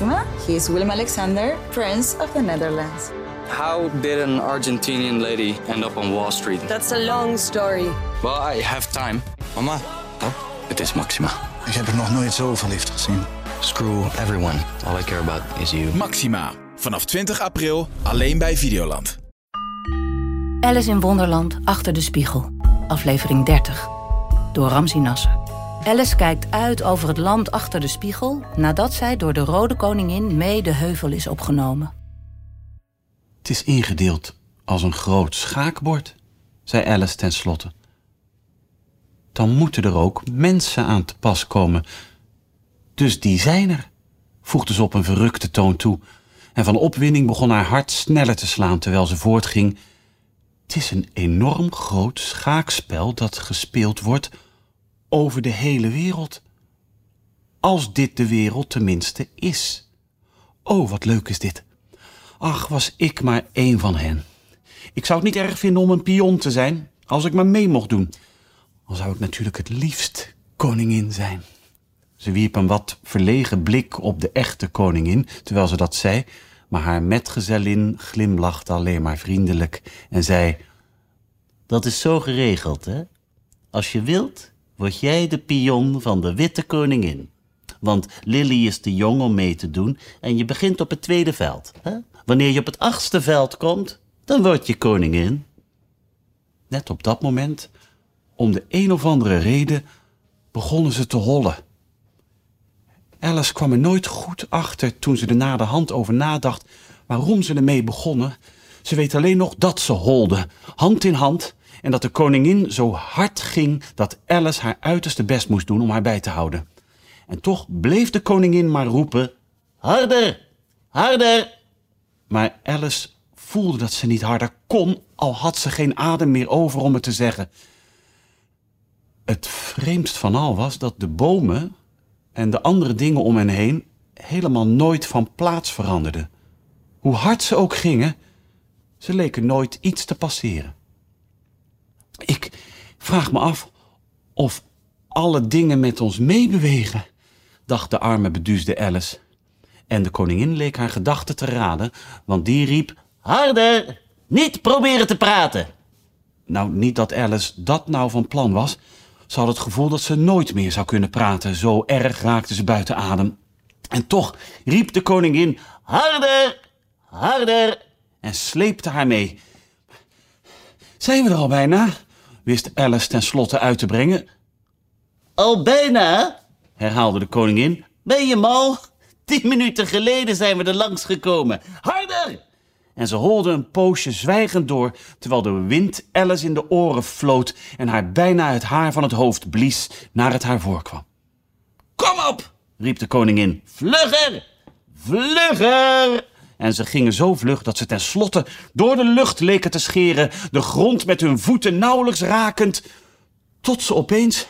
Maxima. He is Willem Alexander, Prince of the Netherlands. How did an Argentinian lady end up on Wall Street? That's a long story. Well, I have time. Mama, Oh, het is Maxima. ik heb er nog nooit zo verliefd gezien. Screw everyone. All I care about is you. Maxima. Vanaf 20 april alleen bij Videoland. Alice in Wonderland achter de spiegel. Aflevering 30. Door Ramzi Nasser. Alice kijkt uit over het land achter de spiegel nadat zij door de Rode Koningin mee de heuvel is opgenomen. Het is ingedeeld als een groot schaakbord, zei Alice tenslotte. Dan moeten er ook mensen aan te pas komen. Dus die zijn er, voegde ze op een verrukte toon toe. En van opwinding begon haar hart sneller te slaan terwijl ze voortging. Het is een enorm groot schaakspel dat gespeeld wordt over de hele wereld. Als dit de wereld tenminste is. Oh, wat leuk is dit. Ach, was ik maar één van hen. Ik zou het niet erg vinden om een pion te zijn, als ik maar mee mocht doen. Al zou ik natuurlijk het liefst koningin zijn. Ze wierp een wat verlegen blik op de echte koningin, terwijl ze dat zei, maar haar metgezellin glimlachte alleen maar vriendelijk en zei... Dat is zo geregeld, hè? Als je wilt, word jij de pion van de witte koningin. Want Lily is te jong om mee te doen en je begint op het tweede veld. Hè? Wanneer je op het achtste veld komt, dan word je koningin. Net op dat moment, om de een of andere reden, begonnen ze te hollen. Alice kwam er nooit goed achter toen ze er na de hand over nadacht waarom ze ermee begonnen. Ze weet alleen nog dat ze holden, hand in hand, en dat de koningin zo hard ging dat Alice haar uiterste best moest doen om haar bij te houden. En toch bleef de koningin maar roepen: Harder, harder! Maar Alice voelde dat ze niet harder kon, al had ze geen adem meer over om het te zeggen. Het vreemdst van al was dat de bomen en de andere dingen om hen heen helemaal nooit van plaats veranderden. Hoe hard ze ook gingen, ze leken nooit iets te passeren. Vraag me af of alle dingen met ons meebewegen, dacht de arme beduusde Alice. En de koningin leek haar gedachten te raden, want die riep: Harder! Niet proberen te praten! Nou, niet dat Alice dat nou van plan was. Ze had het gevoel dat ze nooit meer zou kunnen praten. Zo erg raakte ze buiten adem. En toch riep de koningin: Harder! Harder! En sleepte haar mee. Zijn we er al bijna? Wist Alice tenslotte uit te brengen. Al bijna? herhaalde de koningin. Ben je mal? Tien minuten geleden zijn we er langs gekomen. Harder! En ze holde een poosje zwijgend door, terwijl de wind Alice in de oren floot en haar bijna het haar van het hoofd blies naar het haar voorkwam. Kom op! riep de koningin. Vlugger! Vlugger! En ze gingen zo vlug dat ze tenslotte door de lucht leken te scheren, de grond met hun voeten nauwelijks rakend, tot ze opeens,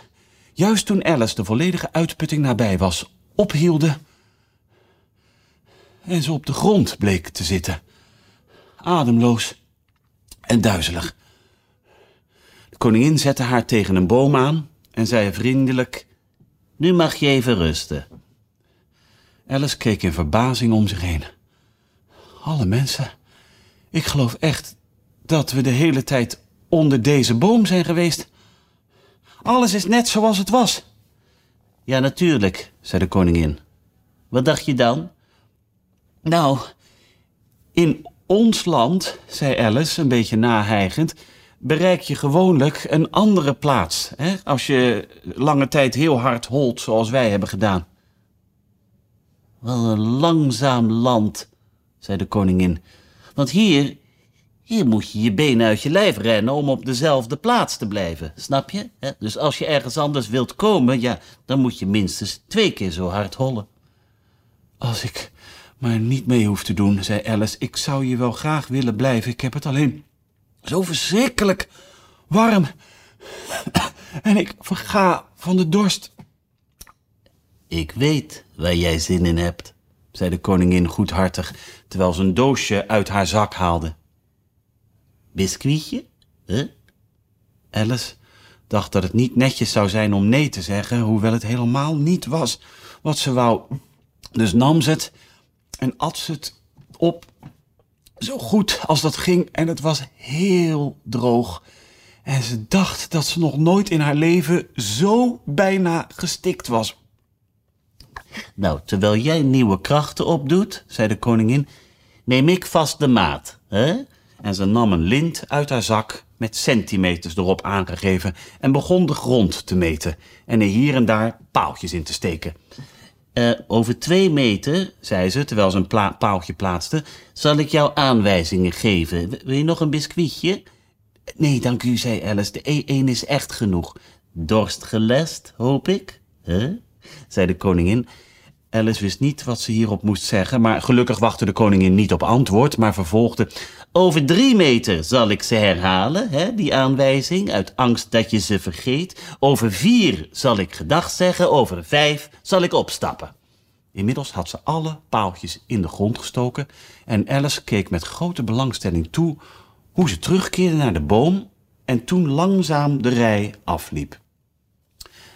juist toen Alice de volledige uitputting nabij was, ophielden en ze op de grond bleek te zitten, ademloos en duizelig. De koningin zette haar tegen een boom aan en zei vriendelijk: Nu mag je even rusten. Alice keek in verbazing om zich heen. Alle mensen, ik geloof echt dat we de hele tijd onder deze boom zijn geweest. Alles is net zoals het was. Ja, natuurlijk, zei de koningin. Wat dacht je dan? Nou, in ons land, zei Alice, een beetje nahijgend, bereik je gewoonlijk een andere plaats. Hè? Als je lange tijd heel hard holt, zoals wij hebben gedaan. Wat een langzaam land, zei de koningin. Want hier, hier moet je je benen uit je lijf rennen om op dezelfde plaats te blijven, snap je? Dus als je ergens anders wilt komen, ja, dan moet je minstens twee keer zo hard hollen. Als ik maar niet mee hoef te doen, zei Alice. Ik zou je wel graag willen blijven. Ik heb het alleen zo verschrikkelijk warm. En ik verga van de dorst. Ik weet waar jij zin in hebt, zei de koningin goedhartig, terwijl ze een doosje uit haar zak haalde. Biscuitje? Huh? Alice dacht dat het niet netjes zou zijn om nee te zeggen, hoewel het helemaal niet was wat ze wou. Dus nam ze het en at ze het op zo goed als dat ging. En het was heel droog. En ze dacht dat ze nog nooit in haar leven zo bijna gestikt was. Nou, terwijl jij nieuwe krachten opdoet, zei de koningin, neem ik vast de maat. Hè? En ze nam een lint uit haar zak met centimeters erop aangegeven en begon de grond te meten en er hier en daar paaltjes in te steken. Eh, over twee meter, zei ze, terwijl ze een paaltje plaatste, zal ik jou aanwijzingen geven. Wil je nog een biscuitje? Nee, dank u, zei Alice. De E1 is echt genoeg. Dorst gelest, hoop ik? Hè? zei de koningin. Alice wist niet wat ze hierop moest zeggen, maar gelukkig wachtte de koningin niet op antwoord, maar vervolgde. Over drie meter zal ik ze herhalen, hè, die aanwijzing, uit angst dat je ze vergeet. Over vier zal ik gedag zeggen, over vijf zal ik opstappen. Inmiddels had ze alle paaltjes in de grond gestoken en Alice keek met grote belangstelling toe hoe ze terugkeerde naar de boom en toen langzaam de rij afliep.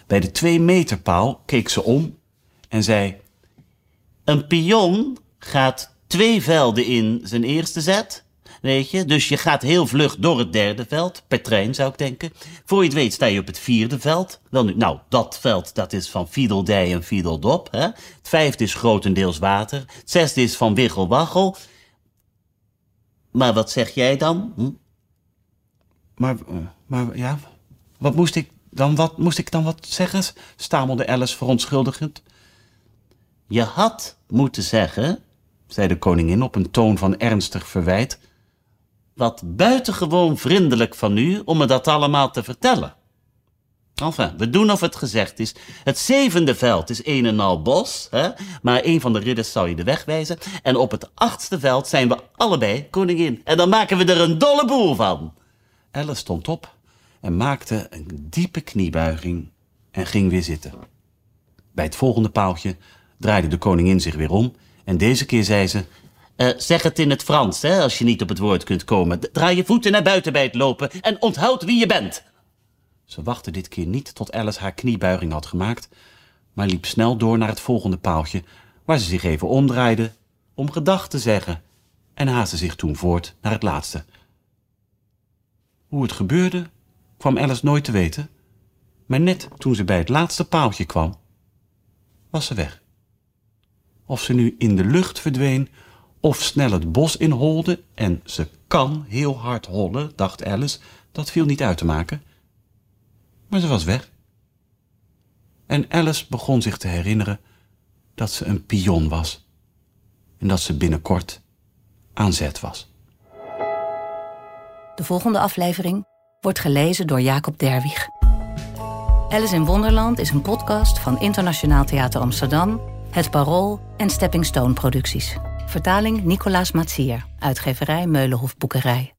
Bij de twee meter paal keek ze om en zei: Een pion gaat twee velden in zijn eerste zet. Weet je, dus je gaat heel vlug door het derde veld, per trein zou ik denken. Voor je het weet sta je op het vierde veld. Wel nu, nou, dat veld dat is van Fiedeldij en Fiedeldop. Hè? Het vijfde is grotendeels water. Het zesde is van Wiggelwaggel. Maar wat zeg jij dan? Hm? Maar, eh, maar ja, wat moest ik dan wat, moest ik dan wat zeggen? stamelde Alice verontschuldigend. Je had moeten zeggen, zei de koningin op een toon van ernstig verwijt. wat buitengewoon vriendelijk van u om me dat allemaal te vertellen. Enfin, we doen of het gezegd is. Het zevende veld is een en al bos, hè? maar een van de ridders zou je de weg wijzen. En op het achtste veld zijn we allebei koningin. En dan maken we er een dolle boel van. Alice stond op en maakte een diepe kniebuiging en ging weer zitten. Bij het volgende paaltje draaide de koningin zich weer om en deze keer zei ze... Eh, zeg het in het Frans, hè, als je niet op het woord kunt komen. Draai je voeten naar buiten bij het lopen en onthoud wie je bent. Ze wachtte dit keer niet tot Alice haar kniebuiging had gemaakt, maar liep snel door naar het volgende paaltje, waar ze zich even omdraaide om gedag te zeggen en haastte zich toen voort naar het laatste. Hoe het gebeurde, kwam Alice nooit te weten, maar net toen ze bij het laatste paaltje kwam, was ze weg. Of ze nu in de lucht verdween, of snel het bos inholde, en ze kan heel hard hollen, dacht Alice, dat viel niet uit te maken. Maar ze was weg. En Alice begon zich te herinneren dat ze een pion was en dat ze binnenkort aan zet was. De volgende aflevering wordt gelezen door Jacob Derwig. Alice in Wonderland is een podcast van Internationaal Theater Amsterdam, Het Parool en Stepping Stone Producties. Vertaling Nicolaas Matsier, uitgeverij Meulenhof Boekerij.